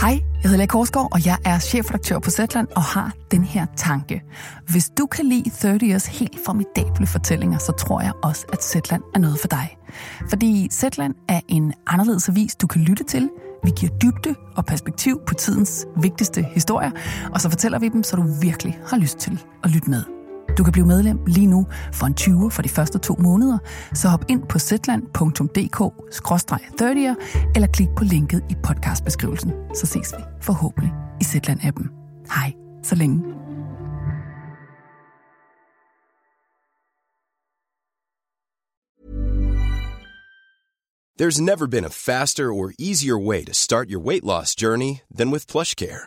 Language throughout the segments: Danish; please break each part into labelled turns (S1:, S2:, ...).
S1: Hej, jeg hedder Lea Korsgaard, og jeg er chefredaktør på Zetland og har den her tanke. Hvis du kan lide 30 Years helt formidable fortællinger, så tror jeg også, at Zetland er noget for dig. Fordi Zetland er en anderledes avis, du kan lytte til. Vi giver dybde og perspektiv på tidens vigtigste historier, og så fortæller vi dem, så du virkelig har lyst til at lytte med. Du kan blive medlem lige nu for en 20 for de første to måneder, så hop ind på zetland.dk-30'er eller klik på linket i podcastbeskrivelsen. Så ses vi forhåbentlig i Zetland-appen. Hej, så længe.
S2: There's never been a faster or easier way to start your weight loss journey than with PlushCare.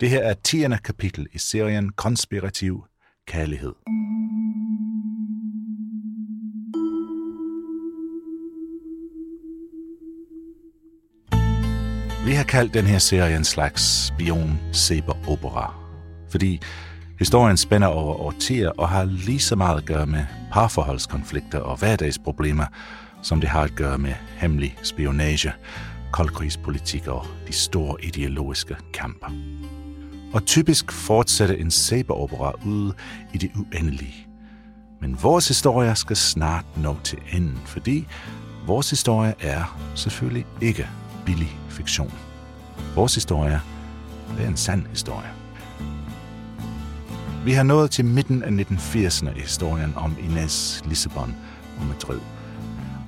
S3: Det her er 10. kapitel i serien Konspirativ Kærlighed. Vi har kaldt den her serie en slags spion opera fordi historien spænder over årtier og har lige så meget at gøre med parforholdskonflikter og hverdagsproblemer, som det har at gøre med hemmelig spionage, koldkrigspolitik og de store ideologiske kamper. Og typisk fortsætter en sæbeopera ud i det uendelige. Men vores historie skal snart nå til enden, fordi vores historie er selvfølgelig ikke billig fiktion. Vores historie er en sand historie. Vi har nået til midten af 1980'erne i historien om Ines, Lissabon og Madrid.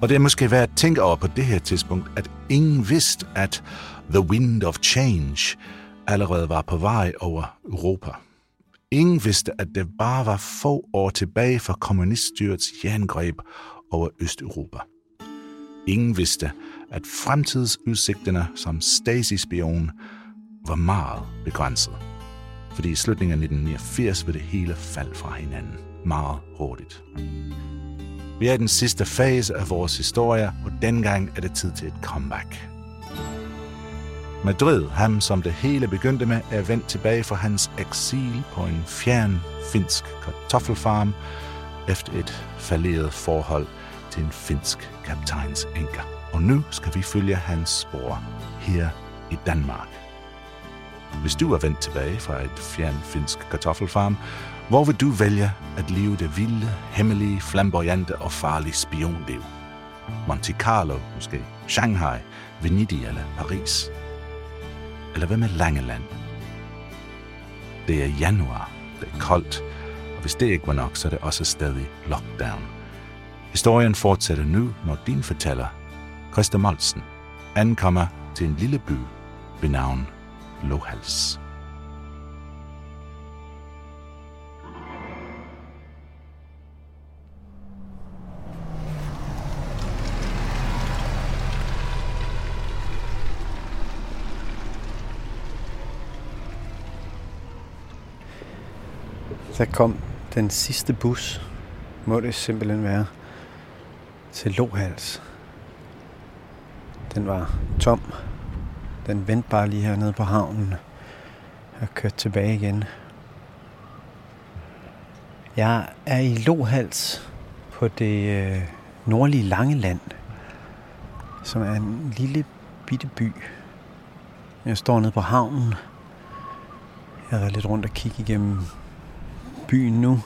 S3: Og det er måske værd at tænke over på det her tidspunkt, at ingen vidste, at The Wind of Change allerede var på vej over Europa. Ingen vidste, at det bare var få år tilbage fra kommuniststyrets jerngreb over Østeuropa. Ingen vidste, at fremtidsudsigterne som Stasi-spion var meget begrænset. Fordi i slutningen af 1989 vil det hele falde fra hinanden meget hurtigt. Vi er i den sidste fase af vores historie, og dengang er det tid til et comeback. Madrid, ham som det hele begyndte med, er vendt tilbage fra hans eksil på en fjern finsk kartoffelfarm efter et falderet forhold til en finsk kaptajns enker. Og nu skal vi følge hans spor her i Danmark. Hvis du er vendt tilbage fra et fjern finsk kartoffelfarm, hvor vil du vælge at leve det vilde, hemmelige, flamboyante og farlige spionliv? Monte Carlo måske, Shanghai, Venedig eller Paris? Eller hvad med Langeland? Det er januar, det er koldt, og hvis det ikke var nok, så er det også stadig lockdown. Historien fortsætter nu, når din fortæller, Christa Molsen, ankommer til en lille by ved navn Lohals.
S4: Der kom den sidste bus, må det simpelthen være, til Lohals. Den var tom. Den vendte bare lige hernede på havnen og kørte tilbage igen. Jeg er i Lohals på det øh, nordlige Langeland, som er en lille bitte by. Jeg står nede på havnen. Jeg har lidt rundt og kigge igennem byen nu.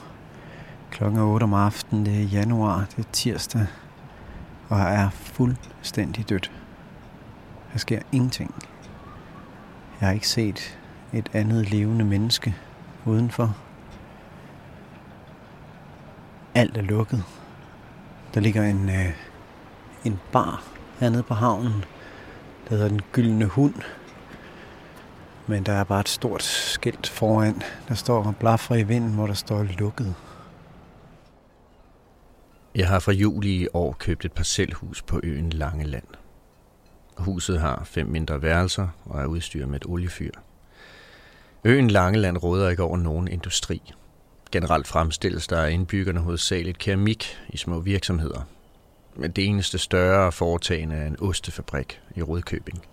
S4: Klokken er 8 om aftenen, det er januar, det er tirsdag. Og jeg er fuldstændig dødt. Der sker ingenting. Jeg har ikke set et andet levende menneske udenfor. Alt er lukket. Der ligger en, øh, en bar hernede på havnen. Der hedder Den Gyldne Hund. Men der er bare et stort skilt foran, der står blaffer i vinden, hvor der står lukket.
S5: Jeg har fra juli i år købt et parcelhus på øen Langeland. Huset har fem mindre værelser og er udstyret med et oliefyr. Øen Langeland råder ikke over nogen industri. Generelt fremstilles der af indbyggerne hovedsageligt keramik i små virksomheder. Men det eneste større foretagende er en ostefabrik i Rødkøbing.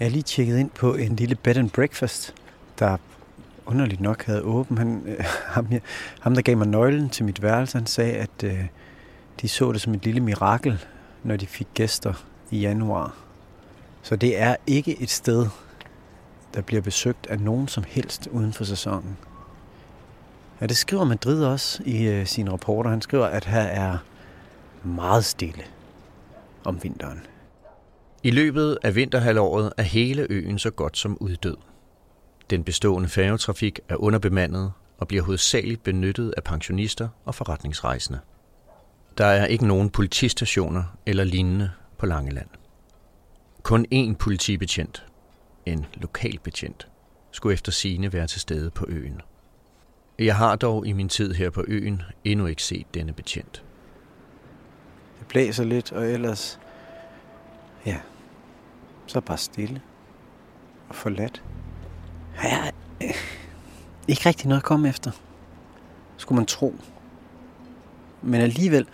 S4: Jeg har lige tjekket ind på en lille bed and breakfast, der underligt nok havde åben. Han, øh, ham, ham, der gav mig nøglen til mit værelse, han sagde, at øh, de så det som et lille mirakel, når de fik gæster i januar. Så det er ikke et sted, der bliver besøgt af nogen som helst uden for sæsonen. Ja, det skriver Madrid også i øh, sine rapporter. Han skriver, at her er meget stille om vinteren.
S5: I løbet af vinterhalvåret er hele øen så godt som uddød. Den bestående færgetrafik er underbemandet og bliver hovedsageligt benyttet af pensionister og forretningsrejsende. Der er ikke nogen politistationer eller lignende på Langeland. Kun én politibetjent, en lokalbetjent, skulle efter sine være til stede på øen. Jeg har dog i min tid her på øen endnu ikke set denne betjent.
S4: Det blæser lidt, og ellers... Ja, så bare stille og forladt. Ja, øh, ikke rigtig noget at komme efter. Skulle man tro. Men alligevel,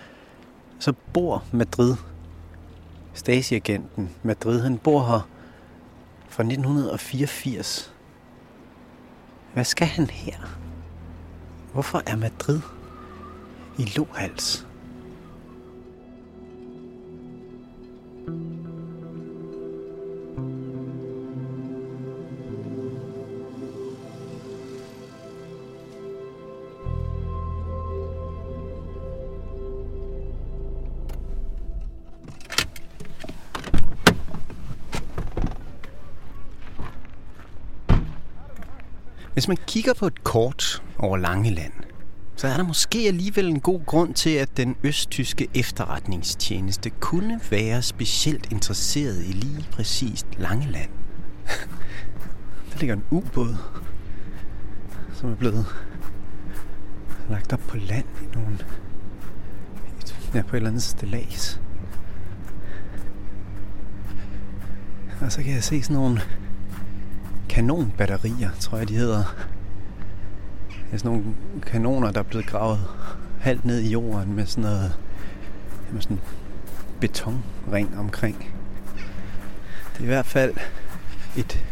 S4: så bor Madrid, Stasi-agenten Madrid, han bor her fra 1984. Hvad skal han her? Hvorfor er Madrid i Lohals? Hvis man kigger på et kort over Langeland, så er der måske alligevel en god grund til, at den østtyske efterretningstjeneste kunne være specielt interesseret i lige præcis Langeland. Der ligger en ubåd, som er blevet lagt op på land i nogle ja, på et eller andet stillads. Og så kan jeg se sådan nogle kanonbatterier, tror jeg de hedder. Det er sådan nogle kanoner, der er blevet gravet halvt ned i jorden med sådan noget med sådan betonring omkring. Det er i hvert fald et,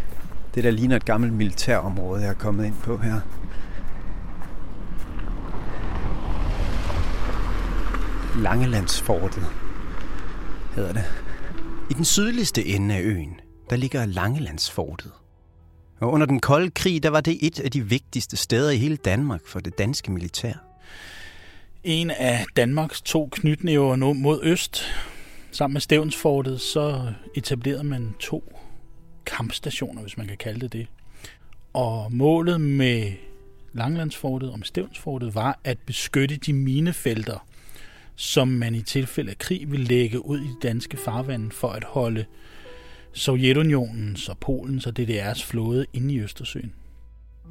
S4: det, der ligner et gammelt militærområde, jeg er kommet ind på her. Langelandsfortet hedder det. I den sydligste ende af øen, der ligger Langelandsfortet. Og under den kolde krig, der var det et af de vigtigste steder i hele Danmark for det danske militær.
S6: En af Danmarks to knytnæver mod øst, sammen med Stævnsfortet, så etablerede man to kampstationer, hvis man kan kalde det det. Og målet med Langlandsfortet og med Stævnsfortet var at beskytte de minefelter, som man i tilfælde af krig ville lægge ud i de danske farvande for at holde Sovjetunionens og Polens og DDR's flåde inde i Østersøen.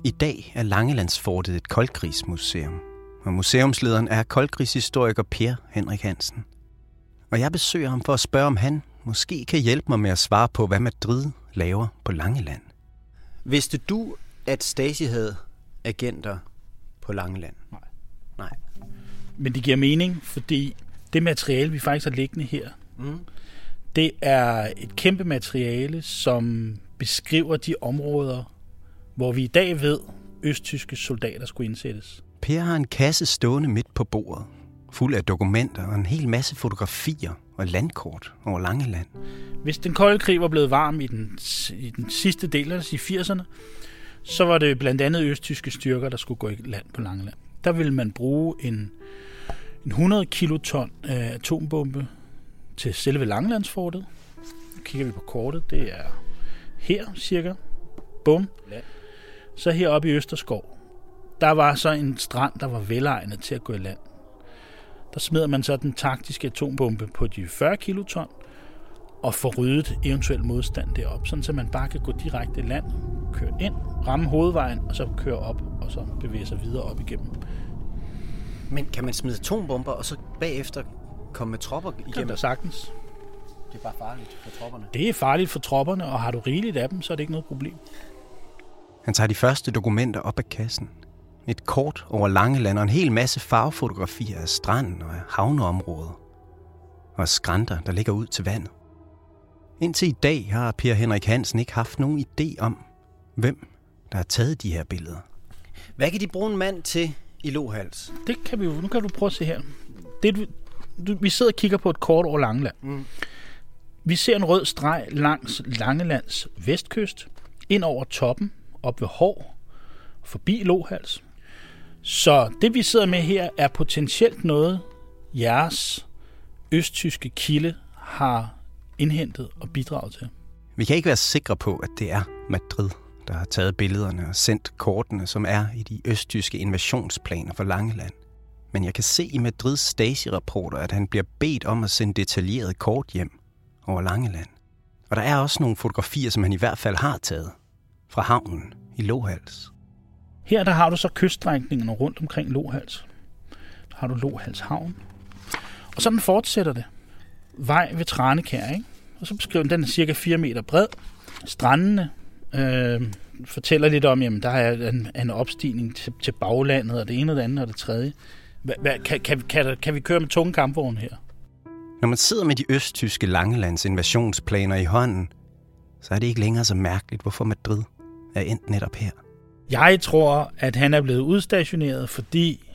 S4: I dag er Langelandsfortet et koldkrigsmuseum, og museumslederen er koldkrigshistoriker Per Henrik Hansen. Og jeg besøger ham for at spørge, om han måske kan hjælpe mig med at svare på, hvad Madrid laver på Langeland. Vidste du, at Stasi havde agenter på Langeland?
S6: Nej.
S4: Nej.
S6: Men det giver mening, fordi det materiale, vi faktisk har liggende her,
S4: Mm.
S6: Det er et kæmpe materiale, som beskriver de områder, hvor vi i dag ved, østtyske soldater skulle indsættes.
S4: Per har en kasse stående midt på bordet, fuld af dokumenter og en hel masse fotografier og landkort over Langeland.
S6: Hvis den kolde krig var blevet varm i den, i den sidste del af i 80'erne, så var det blandt andet østtyske styrker, der skulle gå i land på Langeland. Der ville man bruge en, en 100 kiloton af atombombe til selve Langelandsfortet. Nu kigger vi på kortet. Det er her cirka. Bum. Så heroppe i Østerskov, der var så en strand, der var velegnet til at gå i land. Der smider man så den taktiske atombombe på de 40 kiloton, og få ryddet eventuel modstand derop, sådan så man bare kan gå direkte i land, køre ind, ramme hovedvejen, og så køre op, og så bevæge sig videre op igennem.
S7: Men kan man smide atombomber, og så bagefter komme med tropper
S6: Kan
S7: igennem?
S6: der sagtens.
S7: Det er bare farligt for tropperne.
S6: Det er farligt for tropperne, og har du rigeligt af dem, så er det ikke noget problem.
S4: Han tager de første dokumenter op af kassen. Et kort over Langeland og en hel masse farvefotografier af stranden og af havneområdet. Og af skrænter, der ligger ud til vandet. Indtil i dag har Per Henrik Hansen ikke haft nogen idé om, hvem der har taget de her billeder.
S7: Hvad kan de bruge en mand til i Lohals?
S6: Det kan vi jo. Nu kan du prøve at se her. Det, du, vi sidder og kigger på et kort over Langeland.
S7: Mm.
S6: Vi ser en rød streg langs Langelands vestkyst, ind over toppen, op ved Hår, forbi Lohals. Så det vi sidder med her er potentielt noget, jeres østtyske kilde har indhentet og bidraget til.
S4: Vi kan ikke være sikre på, at det er Madrid, der har taget billederne og sendt kortene, som er i de østtyske invasionsplaner for Langeland. Men jeg kan se i Madrids Stasi-rapporter, at han bliver bedt om at sende detaljeret kort hjem over Langeland. Og der er også nogle fotografier, som han i hvert fald har taget fra havnen i Lohals.
S6: Her der har du så kyststrækningerne rundt omkring Lohals. Der har du Lohals Havn. Og sådan fortsætter det. Vej ved Tranekær, ikke? Og så beskriver den, den er cirka 4 meter bred. Strandene øh, fortæller lidt om, jamen der er en, en opstigning til, til baglandet, og det ene og det andet og det tredje. Hva, kan, kan, kan, kan vi køre med tunge kampvogne her?
S4: Når man sidder med de østtyske Langelands invasionsplaner i hånden, så er det ikke længere så mærkeligt, hvorfor Madrid er endt netop her.
S6: Jeg tror, at han er blevet udstationeret, fordi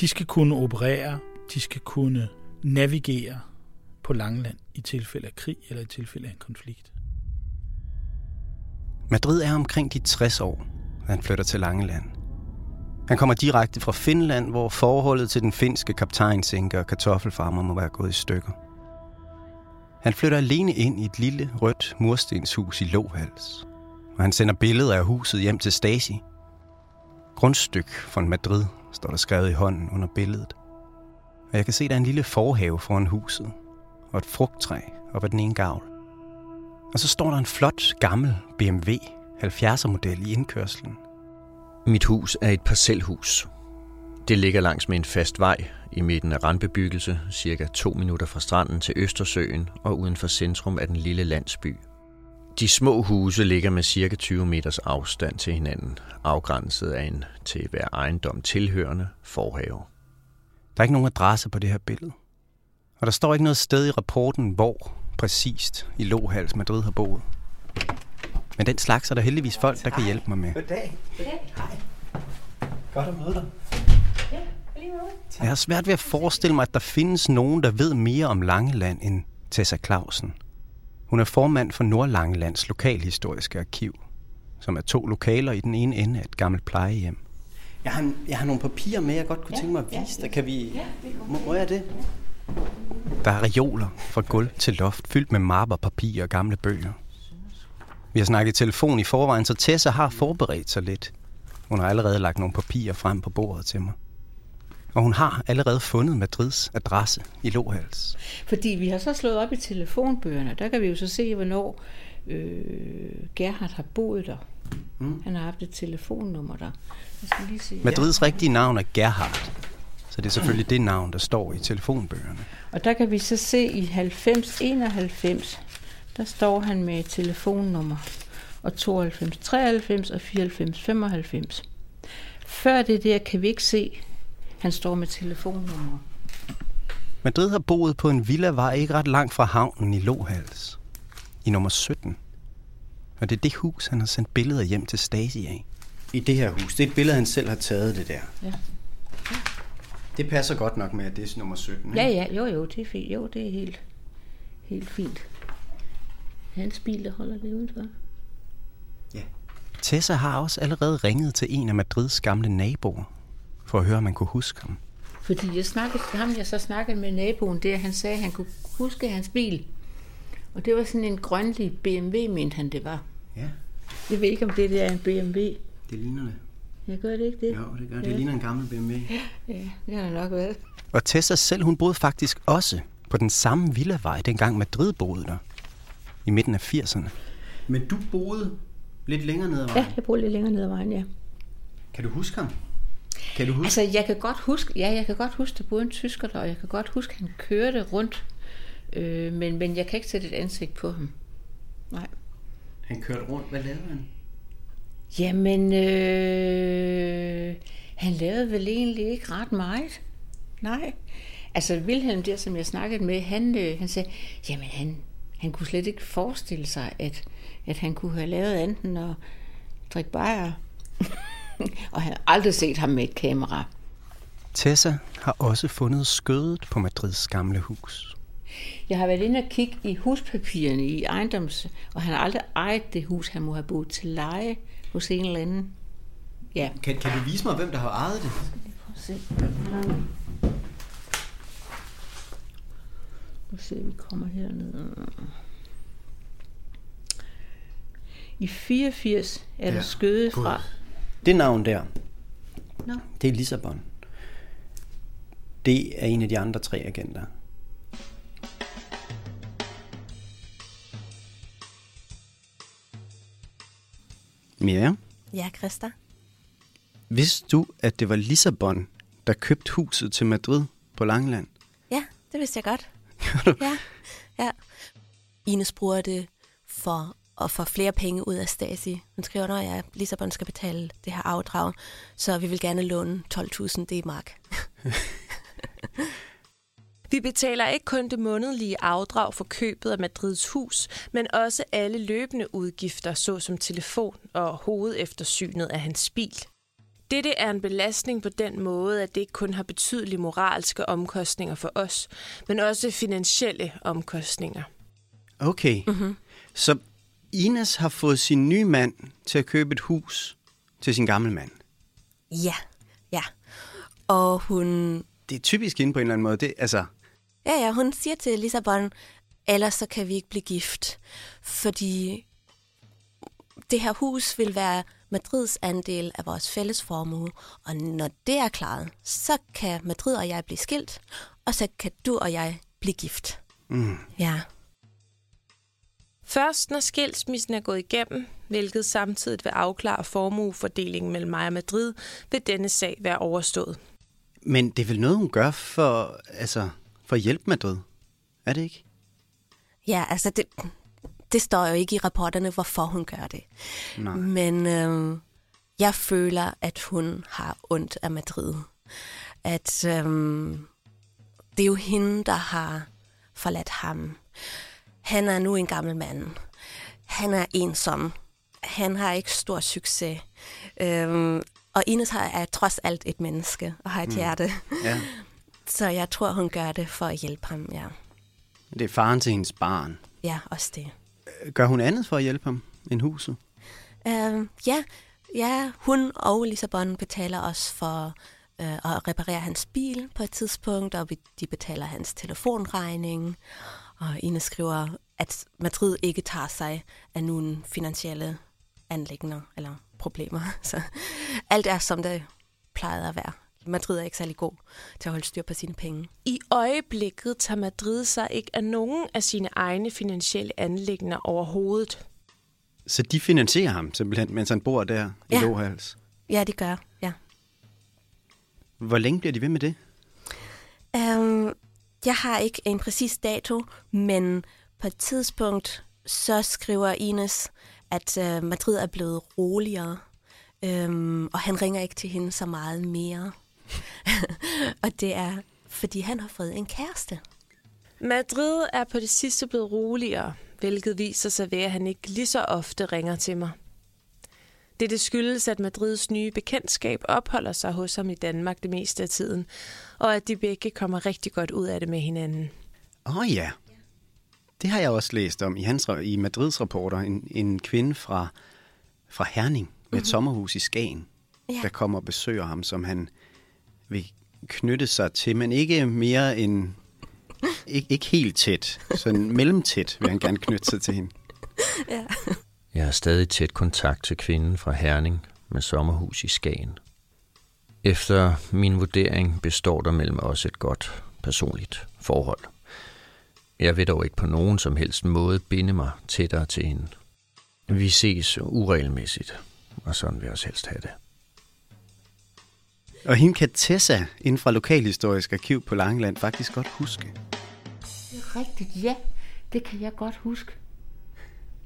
S6: de skal kunne operere, de skal kunne navigere på Langeland i tilfælde af krig eller i tilfælde af en konflikt.
S4: Madrid er omkring de 60 år, da han flytter til Langeland. Han kommer direkte fra Finland, hvor forholdet til den finske kaptajnsænker og kartoffelfarmer må være gået i stykker. Han flytter alene ind i et lille rødt murstenshus i Lohals, og han sender billeder af huset hjem til Stasi. Grundstyk fra Madrid står der skrevet i hånden under billedet. Og jeg kan se, der er en lille forhave foran huset, og et frugttræ op ad den ene gavl. Og så står der en flot, gammel BMW 70'er model i indkørslen.
S5: Mit hus er et parcelhus. Det ligger langs med en fast vej i midten af randbebyggelse, cirka to minutter fra stranden til Østersøen og uden for centrum af den lille landsby. De små huse ligger med cirka 20 meters afstand til hinanden, afgrænset af en til hver ejendom tilhørende forhave.
S4: Der er ikke nogen adresse på det her billede. Og der står ikke noget sted i rapporten, hvor præcist i Lohals Madrid har boet. Men den slags er der heldigvis folk, der kan hjælpe mig med.
S7: Goddag. Hej. Godt at møde dig.
S4: Jeg har svært ved at forestille mig, at der findes nogen, der ved mere om Langeland end Tessa Clausen. Hun er formand for Nordlangelands Lokalhistoriske Arkiv, som er to lokaler i den ene ende af et gammelt plejehjem.
S7: Jeg har, jeg har nogle papirer med, jeg godt kunne tænke mig at vise dig. Kan vi... Må, må jeg det?
S4: Der er reoler fra gulv til loft, fyldt med mapper, papir og gamle bøger. Vi har snakket i telefon i forvejen, så Tessa har forberedt sig lidt. Hun har allerede lagt nogle papirer frem på bordet til mig. Og hun har allerede fundet Madrids adresse i Lohals.
S8: Fordi vi har så slået op i telefonbøgerne, der kan vi jo så se, hvornår øh, Gerhard har boet der. Mm. Han har haft et telefonnummer der. Jeg skal lige se.
S4: Madrids rigtige navn er Gerhard. Så det er selvfølgelig det navn, der står i telefonbøgerne.
S8: Og der kan vi så se i 90 91, der står han med telefonnummer. Og 92 93 og 94 95. Før det der kan vi ikke se, han står med telefonnummer.
S4: Madrid har boet på en villavej ikke ret langt fra havnen i Lohals. I nummer 17. Og det er det hus, han har sendt billeder hjem til Stasi af.
S7: I det her hus. Det er et billede, han selv har taget, det der.
S8: Ja.
S7: Det passer godt nok med, at det er nummer 17. ikke?
S8: Ja, ja, jo, jo, det er fint. Jo, det er helt, helt fint. Hans bil, der holder det udenfor.
S4: Tessa har også allerede ringet til en af Madrids gamle naboer, for at høre, om man kunne huske ham.
S7: Fordi jeg snakkede til ham, jeg så snakkede med naboen der, han sagde, at han kunne huske hans bil. Og det var sådan en grønlig BMW, mente han det var.
S4: Ja,
S7: Jeg ved ikke, om det der er en BMW.
S4: det ligner det.
S7: Jeg gør det ikke det?
S4: Jo, det gør det.
S7: Ja.
S4: Det ligner en gammel BMW.
S7: Ja, det har det nok været.
S4: Og Tessa selv, hun boede faktisk også på den samme villavej, dengang Madrid boede der. I midten af 80'erne. Men du boede lidt længere ned ad
S7: Ja, jeg bor lidt længere ned ad vejen, ja.
S4: Kan du huske ham? Kan du huske?
S7: Altså, jeg kan godt huske, ja, jeg kan godt huske, der boede en tysker der, og jeg kan godt huske, at han kørte rundt. Øh, men, men jeg kan ikke sætte et ansigt på ham. Nej.
S4: Han kørte rundt. Hvad lavede han?
S7: Jamen, øh, han lavede vel egentlig ikke ret meget. Nej. Altså, Wilhelm der, som jeg snakkede med, han, øh, han sagde, jamen han, han kunne slet ikke forestille sig, at, at han kunne have lavet enten at drikke bajer. og han har aldrig set ham med et kamera.
S4: Tessa har også fundet skødet på Madrids gamle hus.
S7: Jeg har været inde og kigge i huspapirerne i ejendoms, og han har aldrig ejet det hus, han må have boet til leje hos en eller anden. Ja,
S4: Kan, kan du vise mig, hvem der har ejet det?
S7: prøv at se. Nu ser vi kommer herned. I 84 er der
S4: Ja,
S7: skøde fra...
S4: Det navn der,
S7: Nå.
S4: det er Lissabon. Det er en af de andre tre agenter. Mia,
S9: Ja, Christa.
S4: vidste du, at det var Lissabon, der købte huset til Madrid på Langland?
S9: Ja, det vidste jeg godt. Ja, ja. Ines bruger det for at få flere penge ud af Stasi. Hun skriver, at ja, Lissabon skal betale det her afdrag, så vi vil gerne låne 12.000 D-mark.
S10: Vi betaler ikke kun det månedlige afdrag for købet af Madrids hus, men også alle løbende udgifter, såsom telefon og hovedeftersynet af hans bil. Dette er en belastning på den måde, at det ikke kun har betydelige moralske omkostninger for os, men også finansielle omkostninger.
S4: Okay, mm-hmm. så Ines har fået sin nye mand til at købe et hus til sin gamle mand.
S9: Ja, ja. Og hun,
S4: Det er typisk inde på en eller anden måde. Det, altså,
S9: ja, ja, hun siger til Lissabon, ellers så kan vi ikke blive gift, fordi det her hus vil være Madrids andel af vores fælles formue, og når det er klaret, så kan Madrid og jeg blive skilt, og så kan du og jeg blive gift.
S4: mm,
S9: Ja.
S10: Først når skilsmissen er gået igennem, hvilket samtidig vil afklare formuefordelingen mellem mig og Madrid, vil denne sag være overstået.
S4: men det er vel noget, hun gør for, altså, for at hjælpe Madrid? Er det ikke?
S9: Ja, altså det, det står jo ikke i rapporterne, hvorfor hun gør det.
S4: Nej.
S9: Men øh, jeg føler, at hun har ondt af Madrid. At øh, det er jo hende, der har forladt ham. Han er nu en gammel mand. Han er ensom. Han har ikke stor succes. Øh, og Ines har, er trods alt et menneske og har et mm. hjerte.
S4: Ja.
S9: Så jeg tror, hun gør det for at hjælpe ham, ja.
S4: Det er faren til hendes barn.
S9: Ja, også det.
S4: Gør hun andet for at hjælpe ham end huset?
S9: Øh, ja, ja, hun og Lissabon betaler også for øh, at reparere hans bil på et tidspunkt, og vi- de betaler hans telefonregning. Og Ine skriver, at Madrid ikke tager sig af nogle finansielle anlægner eller problemer. Så alt er, som det plejede at være. Madrid er ikke særlig god til at holde styr på sine penge.
S10: I øjeblikket tager Madrid sig ikke af nogen af sine egne finansielle anlægner overhovedet.
S4: Så de finansierer ham simpelthen, mens han bor der i
S9: Ja.
S4: Lohals.
S9: Ja, de gør, ja.
S4: Hvor længe bliver de ved med det?
S9: Um, jeg har ikke en præcis dato, men på et tidspunkt så skriver Ines, at uh, Madrid er blevet roligere, um, og han ringer ikke til hende så meget mere. og det er, fordi han har fået en kæreste.
S10: Madrid er på det sidste blevet roligere, hvilket viser sig ved, at han ikke lige så ofte ringer til mig. Det, det skyldes, at Madrids nye bekendtskab opholder sig hos ham i Danmark det meste af tiden, og at de begge kommer rigtig godt ud af det med hinanden.
S4: Åh oh, ja. Det har jeg også læst om i, hans, i Madrids rapporter. En, en kvinde fra, fra Herning med et sommerhus i Skagen,
S9: Ja.
S4: der kommer og besøger ham, som han vil knytte sig til, men ikke mere end... Ikke, ikke helt tæt, sådan mellemtæt vil han gerne knytte sig til hende.
S9: Ja.
S5: Jeg har stadig tæt kontakt til kvinden fra Herning med sommerhus i Skagen. Efter min vurdering består der mellem os et godt personligt forhold. Jeg vil dog ikke på nogen som helst måde binde mig tættere til hende. Vi ses uregelmæssigt, og sådan vil jeg også helst have det.
S4: Og hende kan Tessa inden fra Lokalhistorisk Arkiv på Langeland faktisk godt huske.
S8: Det er rigtigt, ja. Det kan jeg godt huske.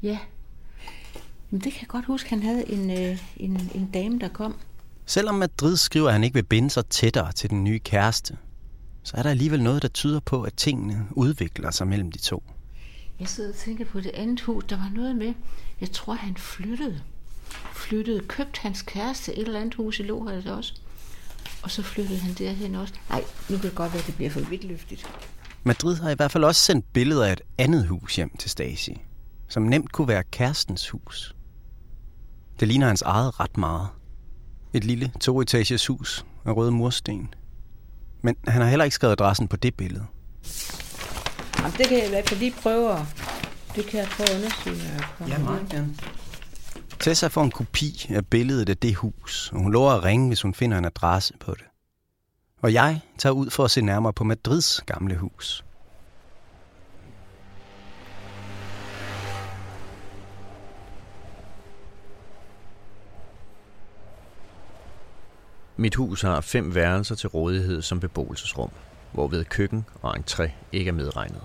S8: Ja. Men det kan jeg godt huske, han havde en, øh, en, en dame, der kom.
S4: Selvom Madrid skriver, at han ikke vil binde sig tættere til den nye kæreste, så er der alligevel noget, der tyder på, at tingene udvikler sig mellem de to.
S8: Jeg sidder og tænker på det andet hus. Der var noget med, jeg tror, han flyttede. Flyttede, købte hans kæreste et eller andet hus i Lohals også. Og så flyttede han derhen også. Nej, nu kan det godt være, at det bliver for vidtløftigt.
S4: Madrid har i hvert fald også sendt billeder af et andet hus hjem til Stacy, som nemt kunne være kærestens hus. Det ligner hans eget ret meget. Et lille toetages hus af røde mursten. Men han har heller ikke skrevet adressen på det billede.
S8: Jamen, det kan jeg i hvert fald lige prøve at... Det kan jeg prøve at undersøge. når jeg kommer hjem.
S4: gerne. Tessa får en kopi af billedet af det hus, og hun lover at ringe, hvis hun finder en adresse på det. Og jeg tager ud for at se nærmere på Madrids gamle hus.
S5: Mit hus har fem værelser til rådighed som beboelsesrum, hvorved køkken og entré ikke er medregnet.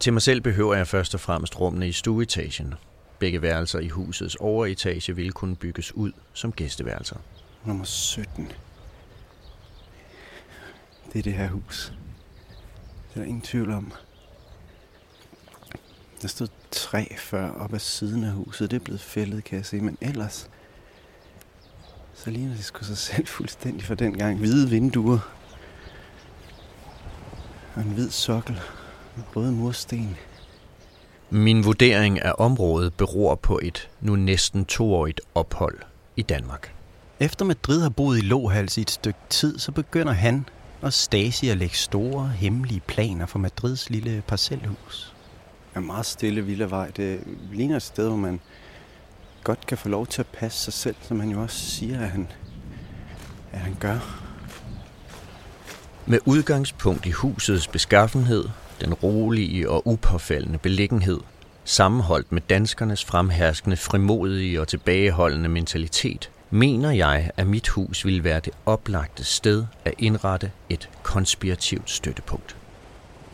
S5: Til mig selv behøver jeg først og fremmest rummene i stueetagen. Begge værelser i husets overetage vil kunne bygges ud som gæsteværelser.
S4: Nummer 17. Det er det her hus. Det er der ingen tvivl om. Der stod træ før op ad siden af huset. Det er blevet fældet, kan jeg se. Men ellers... Så ligner det sgu sig selv fuldstændig for den gang. Hvide vinduer. Og en hvid sokkel. Med røde mursten.
S5: Min vurdering af området beror på et nu næsten toårigt ophold i Danmark.
S4: Efter Madrid har boet i Lohals i et stykke tid, så begynder han og Stasi at lægge store, hemmelige planer for Madrids lille parcelhus. Er en meget stille villavej. Det ligner et sted, hvor man godt kan få lov til at passe sig selv, som han jo også siger, at han, at han gør.
S5: Med udgangspunkt i husets beskaffenhed, den rolige og upåfaldende beliggenhed, sammenholdt med danskernes fremherskende frimodige og tilbageholdende mentalitet, mener jeg, at mit hus ville være det oplagte sted at indrette et konspirativt støttepunkt.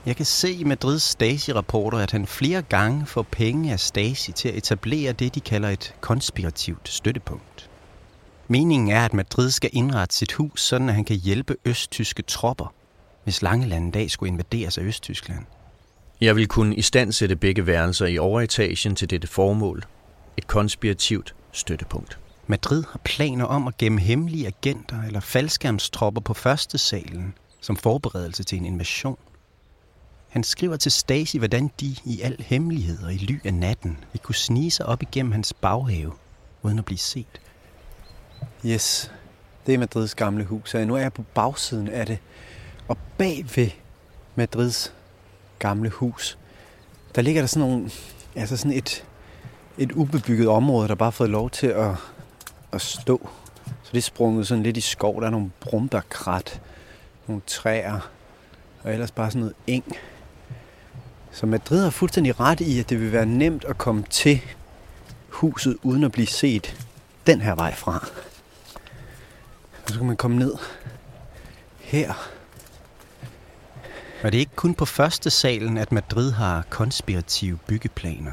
S4: Jeg kan se i Madrids Stasi-rapporter, at han flere gange får penge af Stasi til at etablere det, de kalder et konspirativt støttepunkt. Meningen er, at Madrid skal indrette sit hus, sådan at han kan hjælpe østtyske tropper, hvis Langeland en dag skulle invaderes af Østtyskland.
S5: Jeg vil kunne istandsætte begge værelser i overetagen til dette formål. Et konspirativt støttepunkt.
S4: Madrid har planer om at gemme hemmelige agenter eller faldskærmstropper på første salen som forberedelse til en invasion. Han skriver til Stasi, hvordan de i al hemmelighed og i ly af natten vil kunne snige sig op igennem hans baghave, uden at blive set. Yes, det er Madrids gamle hus, og nu er jeg på bagsiden af det. Og bag ved Madrids gamle hus, der ligger der sådan nogle, altså sådan et, et ubebygget område, der bare har fået lov til at, at stå. Så det er sprunget sådan lidt i skov. Der er nogle brumbærkrat, nogle træer, og ellers bare sådan noget eng. Så Madrid har fuldstændig ret i, at det vil være nemt at komme til huset, uden at blive set den her vej fra. Og så kan man komme ned her. Og det er ikke kun på første salen, at Madrid har konspirative byggeplaner.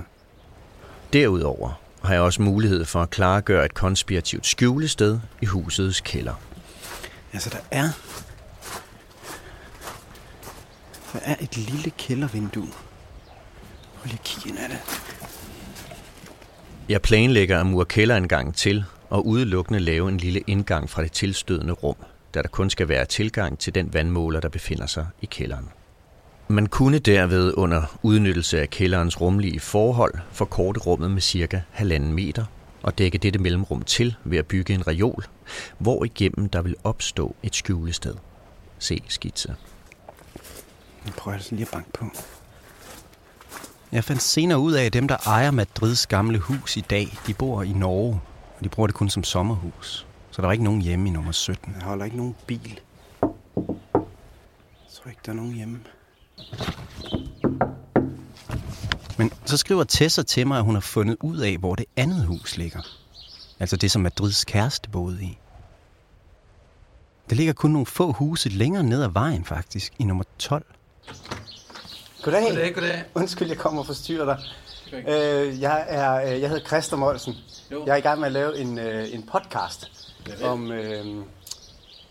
S5: Derudover har jeg også mulighed for at klargøre et konspirativt skjulested i husets kælder.
S4: Altså, der er... Der er et lille kældervindue. Prøv lige at kigge ind af det.
S5: Jeg planlægger at mure kælderindgangen til og udelukkende lave en lille indgang fra det tilstødende rum, da der kun skal være tilgang til den vandmåler, der befinder sig i kælderen. Man kunne derved under udnyttelse af kælderens rumlige forhold forkorte rummet med cirka halvanden meter og dække dette mellemrum til ved at bygge en reol, hvor igennem der vil opstå et skjulested. Se skitse.
S4: Nu prøver altså lige at banke på. Jeg fandt senere ud af, at dem, der ejer Madrids gamle hus i dag, de bor i Norge, og de bruger det kun som sommerhus. Så der er ikke nogen hjemme i nummer 17. Jeg holder ikke nogen bil. Jeg tror ikke, der er nogen hjemme. Men så skriver Tessa til mig, at hun har fundet ud af, hvor det andet hus ligger. Altså det, som Madrids kæreste boede i. Det ligger kun nogle få huse længere ned ad vejen, faktisk, i nummer 12. Goddag.
S11: Goddag, goddag.
S4: Undskyld, jeg kommer og forstyrrer dig. Øh, jeg, er, øh, jeg hedder Christa Molsen. Jeg er i gang med at lave en, øh, en podcast om, øh,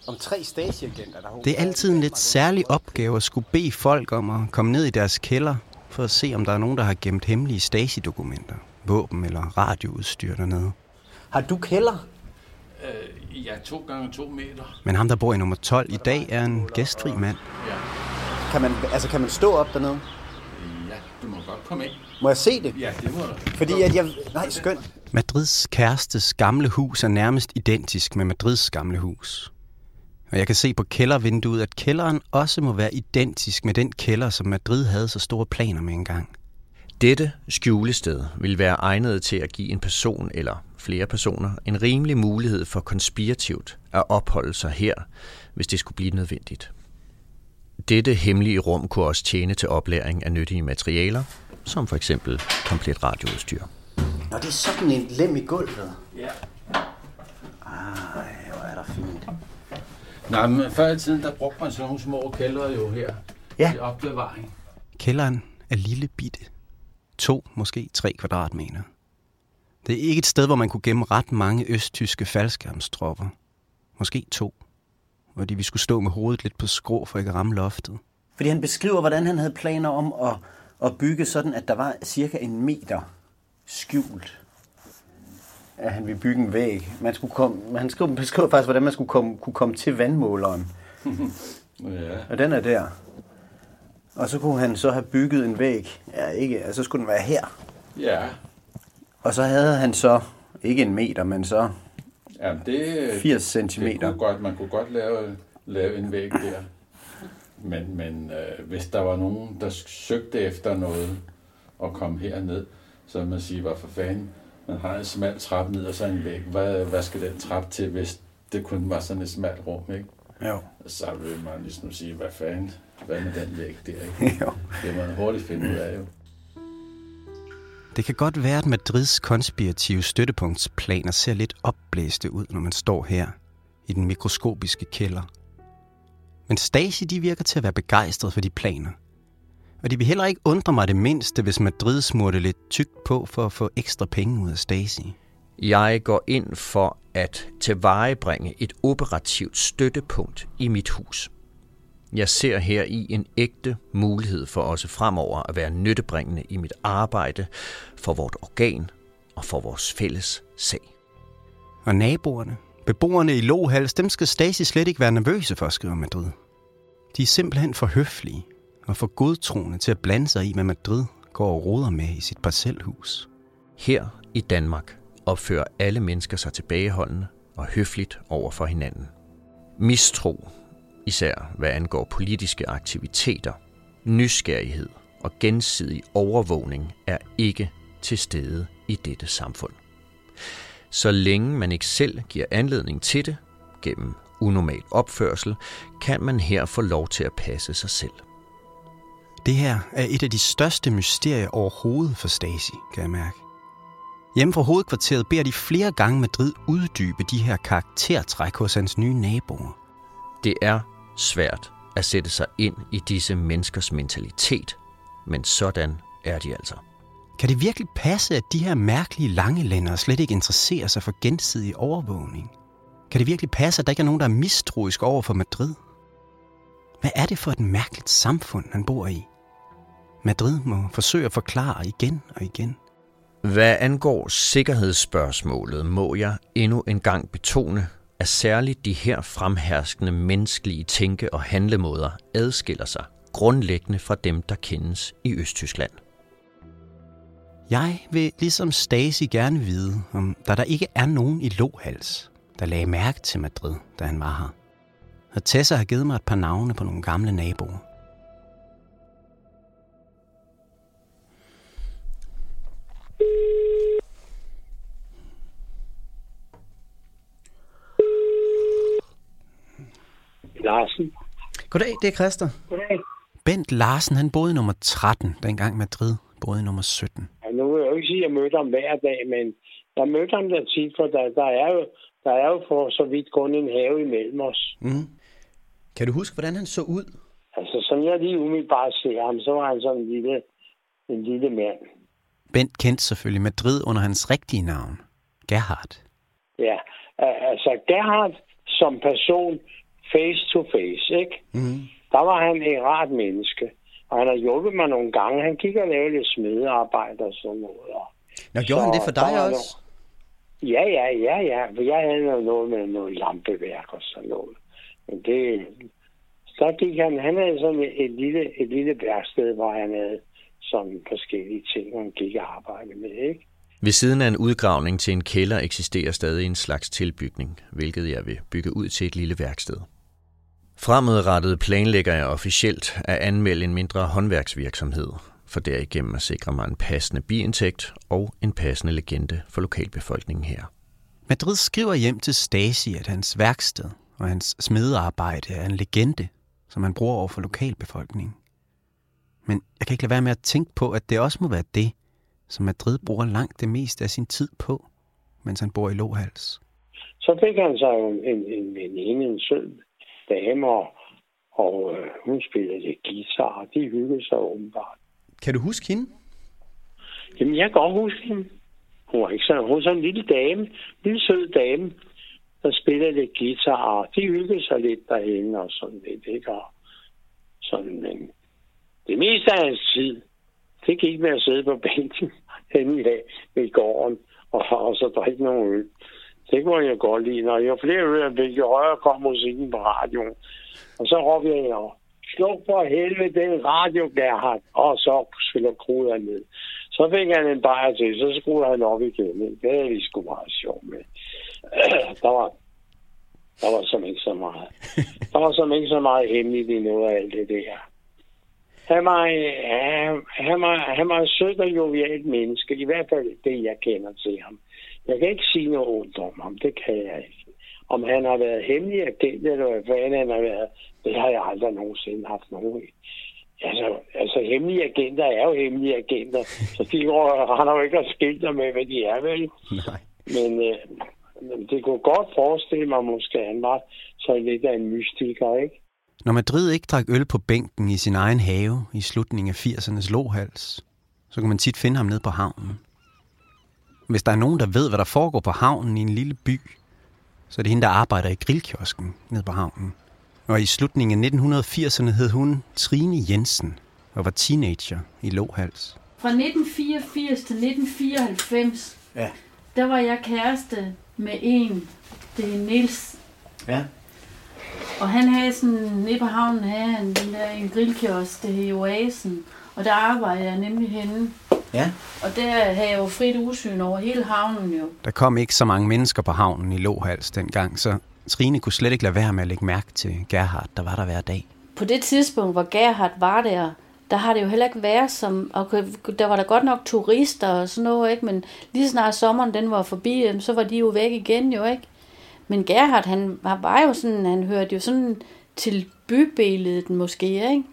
S4: om tre Stasi-agenter. Der
S11: Det er altid en lidt særlig opgave at skulle bede folk om at komme ned i deres kælder, for at se, om der er nogen, der har gemt hemmelige Stasi-dokumenter, våben eller radioudstyr dernede.
S4: Har du kælder?
S12: Øh, ja, to gange to meter.
S11: Men ham, der bor i nummer 12 i dag, er en gæstfri mand.
S12: Ja.
S4: Kan man, altså, kan man stå op dernede?
S12: Komme ind.
S4: Må jeg se det?
S12: Ja, det må du.
S4: Fordi at jeg... Nej, skønt.
S11: Madrids kærestes gamle hus er nærmest identisk med Madrids gamle hus. Og jeg kan se på kældervinduet, at kælderen også må være identisk med den kælder, som Madrid havde så store planer med engang.
S5: Dette skjulested vil være egnet til at give en person eller flere personer en rimelig mulighed for konspirativt at opholde sig her, hvis det skulle blive nødvendigt. Dette hemmelige rum kunne også tjene til oplæring af nyttige materialer, som for eksempel komplet radioudstyr.
S4: Nå, det er sådan en lem i gulvet.
S12: Ja.
S4: Ej, hvor er der fint.
S12: Nej, men før i tiden, der brugte man sådan nogle små kældre jo her.
S4: Ja.
S12: Til opbevaring.
S11: Kælderen er lille bitte. To, måske tre kvadratmeter. Det er ikke et sted, hvor man kunne gemme ret mange østtyske faldskærmstropper. Måske to. Fordi vi skulle stå med hovedet lidt på skrå for ikke at ramme loftet.
S4: Fordi han beskriver, hvordan han havde planer om at, at bygge sådan, at der var cirka en meter skjult. At han ville bygge en væg. Man skulle komme, han skrev, beskriver faktisk, hvordan man skulle komme, kunne komme til vandmåleren.
S12: Ja.
S4: Og den er der. Og så kunne han så have bygget en væg. Ja, ikke, altså, så skulle den være her.
S12: Ja.
S4: Og så havde han så, ikke en meter, men så
S12: Jamen, det,
S4: 80
S12: det
S4: centimeter.
S12: kunne godt, man kunne godt lave, lave en væg der. Men, men øh, hvis der var nogen, der søgte efter noget og kom herned, så vil man sige, hvad for fanden, man har en smal trappe ned og så en væg. Hvad, hvad skal den trappe til, hvis det kun var sådan et smalt rum, ikke?
S4: Jo.
S12: Så vil man ligesom sige, hvad fanden, hvad med den væg der, ikke?
S4: jo.
S12: Det må man hurtigt finde ud af, jo.
S11: Det kan godt være, at Madrids konspirative støttepunktsplaner ser lidt opblæste ud, når man står her i den mikroskopiske kælder. Men Stasi de virker til at være begejstret for de planer. Og de vil heller ikke undre mig det mindste, hvis Madrid smurte lidt tykt på for at få ekstra penge ud af Stasi.
S5: Jeg går ind for at tilvejebringe et operativt støttepunkt i mit hus. Jeg ser her i en ægte mulighed for også fremover at være nyttebringende i mit arbejde for vort organ og for vores fælles sag.
S11: Og naboerne, beboerne i Lohals, dem skal Stasi slet ikke være nervøse for, skriver Madrid. De er simpelthen for høflige og for godtroende til at blande sig i, hvad Madrid går og roder med i sit parcelhus.
S5: Her i Danmark opfører alle mennesker sig tilbageholdende og høfligt over for hinanden. Mistro, især hvad angår politiske aktiviteter, nysgerrighed og gensidig overvågning, er ikke til stede i dette samfund. Så længe man ikke selv giver anledning til det, gennem unormal opførsel, kan man her få lov til at passe sig selv.
S11: Det her er et af de største mysterier overhovedet for Stasi, kan jeg mærke. Hjemme fra hovedkvarteret beder de flere gange Madrid uddybe de her karaktertræk hos hans nye naboer.
S5: Det er svært at sætte sig ind i disse menneskers mentalitet, men sådan er de altså.
S11: Kan det virkelig passe, at de her mærkelige langelændere slet ikke interesserer sig for gensidig overvågning? Kan det virkelig passe, at der ikke er nogen, der er mistroisk over for Madrid? Hvad er det for et mærkeligt samfund, han bor i? Madrid må forsøge at forklare igen og igen.
S5: Hvad angår sikkerhedsspørgsmålet, må jeg endnu en gang betone, at særligt de her fremherskende menneskelige tænke- og handlemåder adskiller sig grundlæggende fra dem, der kendes i Østtyskland.
S4: Jeg vil ligesom Stasi gerne vide, om der der ikke er nogen i Lohals, der lagde mærke til Madrid, da han var her. Og Tessa har givet mig et par navne på nogle gamle naboer.
S13: Larsen.
S4: Goddag, det er Christer.
S13: Goddag.
S4: Bent Larsen, han boede i nummer 13, dengang Madrid boede i nummer 17.
S13: Ja, nu vil jeg jo ikke sige, at jeg mødte ham hver dag, men jeg mødte ham der tit, for der, der, er jo, der er jo for så vidt kun en have imellem os.
S4: Mm. Kan du huske, hvordan han så ud?
S13: Altså, som jeg lige umiddelbart ser ham, så var han sådan en lille, en lille mand.
S4: Bent kendte selvfølgelig Madrid under hans rigtige navn, Gerhard.
S13: Ja, altså Gerhard som person, face to face, ikke?
S4: Mm.
S13: Der var han en rart menneske. Og han har hjulpet mig nogle gange. Han gik og lavede lidt smedearbejde og sådan noget.
S4: Nå, gjorde han det for dig også?
S13: No... Ja, ja, ja, ja. For jeg havde noget med noget lampeværk og sådan noget. Men det... Så gik han... Han havde sådan et, et lille, et lille værksted, hvor han havde sådan forskellige ting, han gik og arbejdede med, ikke?
S5: Ved siden af en udgravning til en kælder eksisterer stadig en slags tilbygning, hvilket jeg vil bygge ud til et lille værksted. Fremadrettet planlægger jeg officielt at anmelde en mindre håndværksvirksomhed, for derigennem at sikre mig en passende biindtægt og en passende legende for lokalbefolkningen her.
S4: Madrid skriver hjem til Stasi, at hans værksted og hans smedearbejde er en legende, som han bruger over for lokalbefolkningen. Men jeg kan ikke lade være med at tænke på, at det også må være det, som Madrid bruger langt det meste af sin tid på, mens han bor i Lohals.
S13: Så fik han sig en, en, en veninde, en sød dame, og, øh, hun spillede lidt guitar, og de hyggede sig åbenbart.
S4: Kan du huske hende?
S13: Jamen, jeg kan godt huske hende. Hun var, ikke så, hun var sådan en lille dame, en lille sød dame, der spillede lidt guitar, og de hyggede sig lidt derhenne og sådan lidt, ikke? Og sådan, men det meste af hans tid, det gik med at sidde på bænken henne i, i gården og, og så drikke nogle øl. Det må jeg godt lide. Når jo flere ører jeg fik, jo højere kom musikken på radioen. Og så råbte jeg jo, sluk for helvede den radio, der har, og så skulle kruder ned. Så fik han en bajer til, så skruede han op igen. Det er vi sgu meget sjov med. Der var, der var som ikke så meget. Der var som ikke så meget hemmeligt i noget af alt det der. Han var, øh, han, han, var, han var en sød og jovialt menneske. I hvert fald det, jeg kender til ham. Jeg kan ikke sige noget ondt om ham. Det kan jeg ikke. Om han har været hemmelig agent, eller hvad han har været, det har jeg aldrig nogensinde haft nogen. Altså, altså hemmelige agenter er jo hemmelige agenter, så de render jo ikke og skilter med, hvad de er, vel?
S4: Nej.
S13: Men, øh, men det kunne godt forestille mig, måske han var så lidt af en mystiker, ikke?
S4: Når Madrid ikke drak øl på bænken i sin egen have i slutningen af 80'ernes lohals, så kan man tit finde ham nede på havnen. Hvis der er nogen, der ved, hvad der foregår på havnen i en lille by, så er det hende, der arbejder i grillkiosken nede på havnen. Og i slutningen af 1980'erne hed hun Trine Jensen og var teenager i Lohals.
S8: Fra 1984 til 1994,
S14: Ja.
S8: der var jeg kæreste med en, det er Niels.
S14: Ja.
S8: Og han havde sådan, nede på havnen havde han den der en grillkiosk, det hed Oasen. Og der arbejdede jeg nemlig henne.
S14: Ja.
S8: Og der havde jeg jo frit udsyn over hele havnen jo.
S4: Der kom ikke så mange mennesker på havnen i Lohals dengang, så Trine kunne slet ikke lade være med at lægge mærke til Gerhard, der var der hver dag.
S8: På det tidspunkt, hvor Gerhard var der, der har det jo heller ikke været som... Og der var der godt nok turister og sådan noget, ikke? Men lige snart sommeren den var forbi, så var de jo væk igen jo, ikke? Men Gerhard, han var jo sådan, han hørte jo sådan til bybilledet måske, ikke?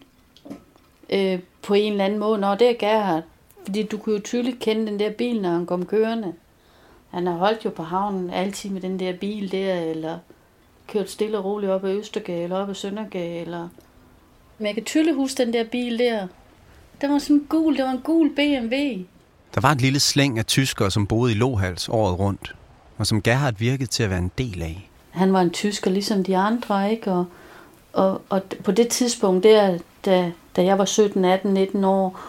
S8: Øh, på en eller anden måde. Nå, det er Gerhard. Fordi du kunne jo tydeligt kende den der bil, når han kom kørende. Han har holdt jo på havnen altid med den der bil der, eller kørt stille og roligt op ad Østergade, eller op ad Søndergade, eller... Men jeg kan tydeligt huske den der bil der. Den var sådan gul, det var en gul BMW.
S4: Der var et lille slæng af tyskere, som boede i Lohals året rundt, og som Gerhard virkede til at være en del af.
S8: Han var en tysker, ligesom de andre, ikke? Og, og, og på det tidspunkt der, da, da jeg var 17, 18, 19 år,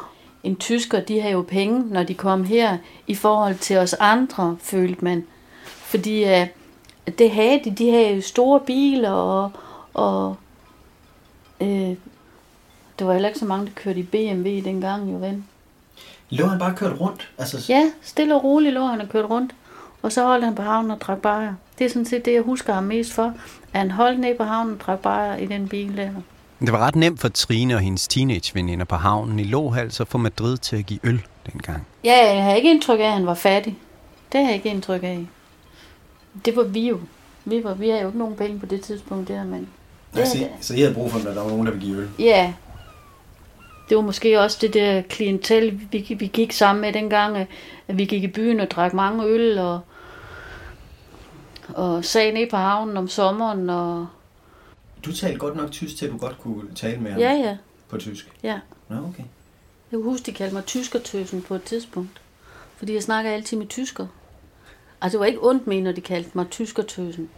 S8: en tysker, de havde jo penge, når de kom her, i forhold til os andre, følte man. Fordi uh, det havde de, de havde jo store biler, og, og uh, det var heller ikke så mange, der kørte i BMW dengang, jo ven.
S4: Lå han bare kørt rundt? Altså...
S8: Ja, stille og roligt lå han og kørt rundt. Og så holdt han på havnen og drak bajer. Det er sådan set det, jeg husker ham mest for. At han holdt ned på havnen og drak bajer i den bil der.
S4: Det var ret nemt for Trine og hendes teenageveninder på havnen i Lohals at få Madrid til at give øl dengang.
S8: Ja, jeg har ikke indtryk af, at han var fattig. Det har jeg ikke indtryk af. Det var vi jo. Vi, var, vi havde jo ikke nogen penge på det tidspunkt der, men...
S4: Ja, så, så I havde brug for, at der var nogen, der ville give øl?
S8: Ja. Det var måske også det der klientel, vi, vi gik sammen med dengang, at vi gik i byen og drak mange øl, og, og sag ned på havnen om sommeren, og...
S4: Du talte godt nok tysk til, at du godt kunne tale med ham
S8: Ja, ja.
S4: på tysk?
S8: Ja.
S4: Nå, okay.
S8: Jeg kan huske, de kaldte mig tyskertøsen på et tidspunkt. Fordi jeg snakker altid med tysker. Altså, det var ikke ondt med, når de kaldte mig tyskertøsen.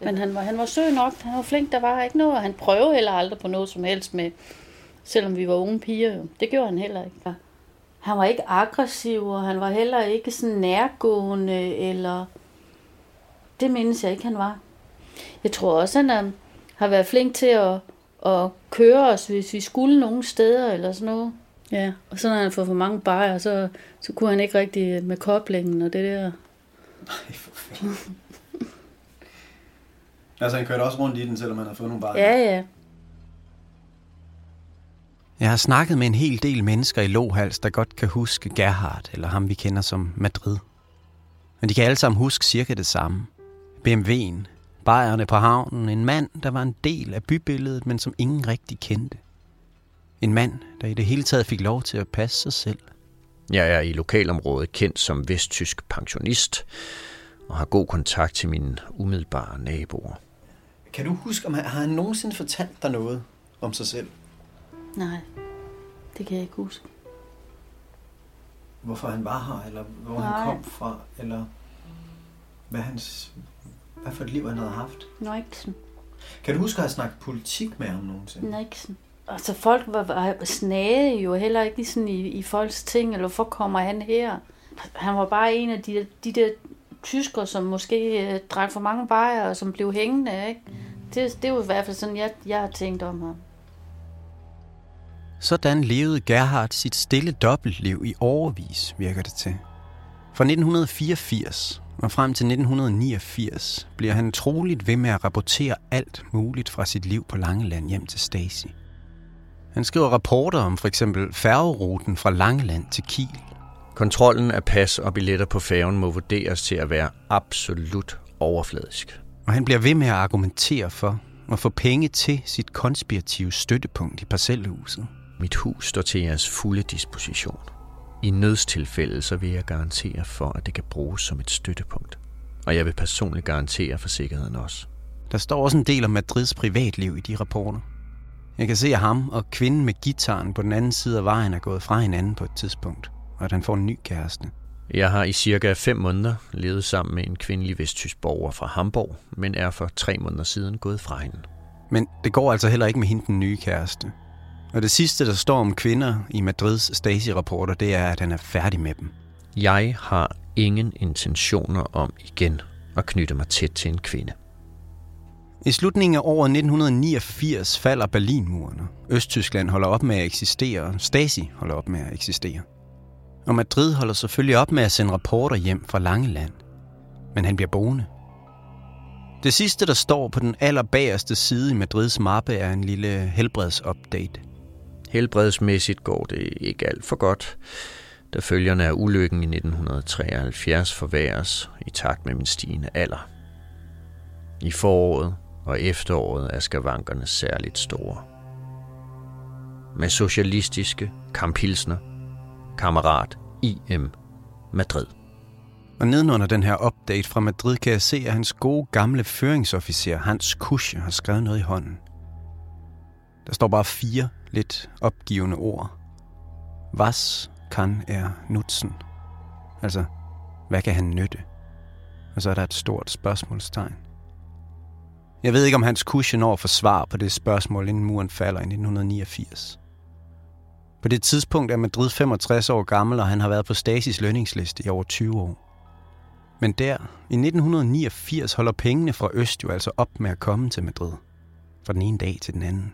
S8: Men han var, han var sød nok. Han var flink, der var ikke noget. og Han prøvede heller aldrig på noget som helst med, selvom vi var unge piger. Jo. Det gjorde han heller ikke. Han var ikke aggressiv, og han var heller ikke sådan nærgående, eller... Det mindes jeg ikke, han var. Jeg tror også, han er, har været flink til at, at køre os, hvis vi skulle nogen steder, eller sådan noget. Ja, og så når han får for mange bajer, så, så kunne han ikke rigtig med koblingen og det der.
S4: Nej, for fanden. altså, han kørte også rundt i den, selvom han har fået nogle bajer?
S8: Ja, ja.
S4: Jeg har snakket med en hel del mennesker i Lohals, der godt kan huske Gerhard, eller ham vi kender som Madrid. Men de kan alle sammen huske cirka det samme. BMW'en, bajerne på havnen, en mand, der var en del af bybilledet, men som ingen rigtig kendte. En mand, der i det hele taget fik lov til at passe sig selv.
S5: Jeg er i lokalområdet kendt som vesttysk pensionist og har god kontakt til mine umiddelbare naboer.
S4: Kan du huske, om han, har han nogensinde fortalt dig noget om sig selv?
S8: Nej, det kan jeg ikke huske.
S4: Hvorfor han var her, eller hvor
S8: Nej.
S4: han kom fra, eller hvad, hans, hvad for et liv han havde haft?
S8: Nixon.
S4: Kan du huske at have snakket politik med ham nogensinde?
S8: Nixon. Altså folk var, var snage jo heller ikke sådan i, i folks ting, eller hvorfor kommer han her? Han var bare en af de, de der tyskere, som måske øh, drak for mange bajer, og som blev hængende, ikke? Det, det var i hvert fald sådan, jeg, jeg har tænkt om ham.
S4: Sådan levede Gerhard sit stille dobbeltliv i overvis, virker det til. Fra 1984 og frem til 1989 bliver han troligt ved med at rapportere alt muligt fra sit liv på Langeland hjem til Stacy. Han skriver rapporter om for eksempel færgeruten fra Langeland til Kiel.
S5: Kontrollen af pas og billetter på færgen må vurderes til at være absolut overfladisk.
S4: Og han bliver ved med at argumentere for at få penge til sit konspirative støttepunkt i parcelhuset.
S5: Mit hus står til jeres fulde disposition. I nødstilfælde så vil jeg garantere for, at det kan bruges som et støttepunkt. Og jeg vil personligt garantere for sikkerheden også.
S4: Der står også en del om Madrids privatliv i de rapporter. Jeg kan se, at ham og kvinden med gitaren på den anden side af vejen er gået fra hinanden på et tidspunkt, og at han får en ny kæreste.
S5: Jeg har i cirka fem måneder levet sammen med en kvindelig vesttysk borger fra Hamburg, men er for tre måneder siden gået fra hende.
S4: Men det går altså heller ikke med hende den nye kæreste. Og det sidste, der står om kvinder i Madrids Stasi-rapporter, det er, at han er færdig med dem.
S5: Jeg har ingen intentioner om igen at knytte mig tæt til en kvinde.
S4: I slutningen af året 1989 falder Berlinmuren. Østtyskland holder op med at eksistere, og Stasi holder op med at eksistere. Og Madrid holder selvfølgelig op med at sende rapporter hjem fra Langeland. Men han bliver boende. Det sidste, der står på den allerbagerste side i Madrids mappe, er en lille helbredsupdate.
S5: Helbredsmæssigt går det ikke alt for godt, da følgerne af ulykken i 1973 forværres i takt med min stigende alder. I foråret og efteråret er skavankerne særligt store. Med socialistiske kamphilsner, kammerat IM Madrid.
S4: Og nedenunder den her update fra Madrid kan jeg se, at hans gode gamle føringsofficer Hans Kusche har skrevet noget i hånden. Der står bare fire lidt opgivende ord. Was kan er nutzen? Altså, hvad kan han nytte? Og så er der et stort spørgsmålstegn. Jeg ved ikke, om Hans Kusche når at få svar på det spørgsmål, inden muren falder i 1989. På det tidspunkt er Madrid 65 år gammel, og han har været på Stasis lønningsliste i over 20 år. Men der, i 1989, holder pengene fra Øst jo altså op med at komme til Madrid. Fra den ene dag til den anden.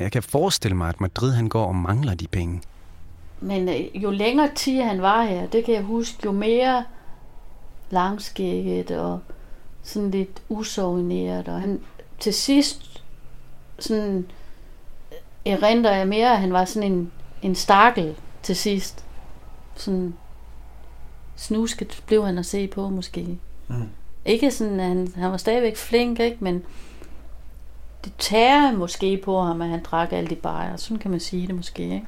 S4: Og jeg kan forestille mig, at Madrid han går og mangler de penge.
S8: men øh, jo længere tid han var her, det kan jeg huske, jo mere langskægget og sådan lidt usovineret. Og han til sidst sådan erindrer jeg mere, at han var sådan en, en stakkel til sidst. Sådan snusket blev han at se på måske. Mm. Ikke sådan, at han, han var stadigvæk flink, ikke? men det tager måske på ham, at han drak alt i bajer. Sådan kan man sige det måske. Ikke?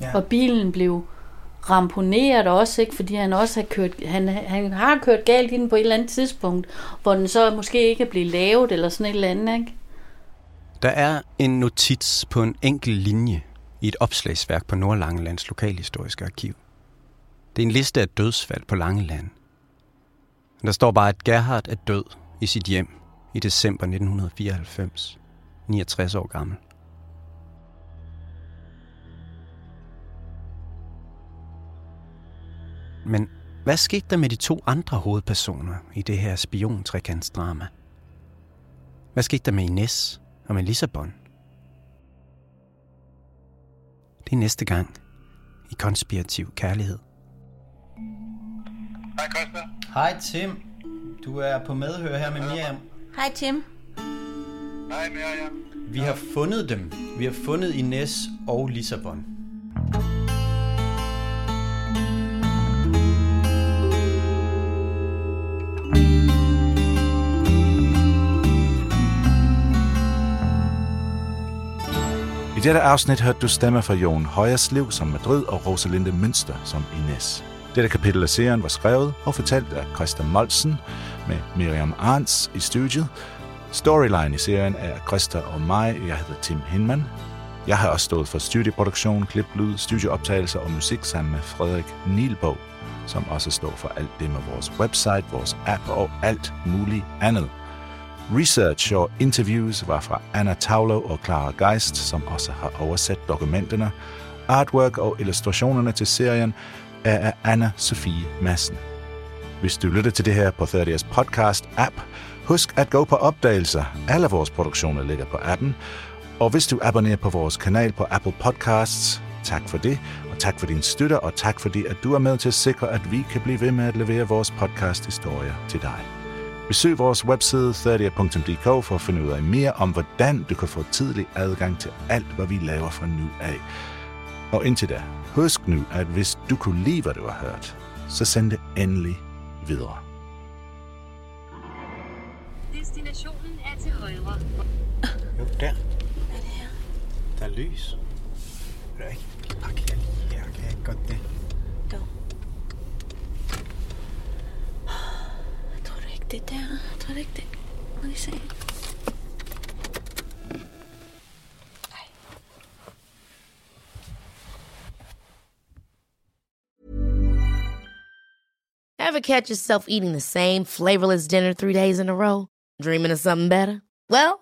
S8: Ja. Og bilen blev ramponeret også, ikke? fordi han også har kørt, han, han har kørt galt i den på et eller andet tidspunkt, hvor den så måske ikke er blevet lavet, eller sådan et eller andet. Ikke?
S11: Der er en notits på en enkelt linje i et opslagsværk på Nordlangelands Lokalhistoriske Arkiv. Det er en liste af dødsfald på Langeland. Der står bare, at Gerhard er død i sit hjem i december 1994, 69 år gammel. Men hvad skete der med de to andre hovedpersoner i det her spion-trekantsdrama? Hvad skete der med Ines og med Lissabon? Det er næste gang i Konspirativ Kærlighed.
S15: Hej Christa.
S7: Hej Tim. Du er på medhør her med Miriam.
S9: Hej Tim.
S15: Hej Miriam.
S7: Vi har fundet dem. Vi har fundet Ines og Lissabon.
S3: I dette afsnit hørte du stemmer fra Jon Højerslev som Madrid og Rosalinde Münster som Ines. Dette kapitel af serien var skrevet og fortalt af Christa Molsen med Miriam Arns i studiet. Storyline i serien er Christa og mig. Jeg hedder Tim Hinman. Jeg har også stået for studieproduktion, klip, lyd, studieoptagelser og musik sammen med Frederik Nielbog, som også står for alt det med vores website, vores app og alt muligt andet. Research og interviews var fra Anna Taulo og Clara Geist, som også har oversat dokumenterne. Artwork og illustrationerne til serien er af Anna Sofie Madsen. Hvis du lytter til det her på 30's podcast-app, husk at gå på opdagelser. Alle vores produktioner ligger på appen. Og hvis du abonnerer på vores kanal på Apple Podcasts, tak for det, og tak for din støtte, og tak fordi, at du er med til at sikre, at vi kan blive ved med at levere vores podcast-historier til dig. Besøg vores webside 30.dk for at finde ud af mere om, hvordan du kan få tidlig adgang til alt, hvad vi laver fra nu af. Og indtil da, husk nu, at hvis du kunne lide, hvad du har hørt, så send det endelig videre.
S4: Der. Hvad er det her? Der er lys. Vil du ikke parkere lige her? Kan jeg ikke godt det?
S9: Jo. Tror du ikke, det er der? Tror du ikke det? Må vi se.
S16: Ever catch yourself eating the same flavorless dinner three days in a row? Dreaming of something better? Well,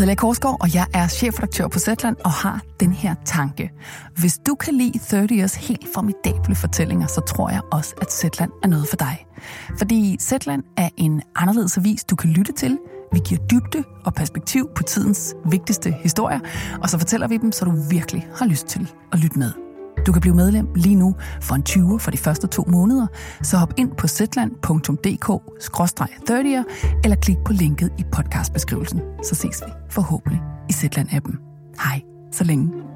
S1: Hedder Lea Korsgaard, og jeg er chefredaktør på Zetland og har den her tanke. Hvis du kan lide 30 Years helt formidable fortællinger, så tror jeg også, at Zetland er noget for dig. Fordi Zetland er en anderledes avis, du kan lytte til. Vi giver dybde og perspektiv på tidens vigtigste historier, og så fortæller vi dem, så du virkelig har lyst til at lytte med. Du kan blive medlem lige nu for en 20 for de første to måneder, så hop ind på zetland.dk-30'er eller klik på linket i podcastbeskrivelsen. Så ses vi forhåbentlig i Zetland-appen. Hej, så længe.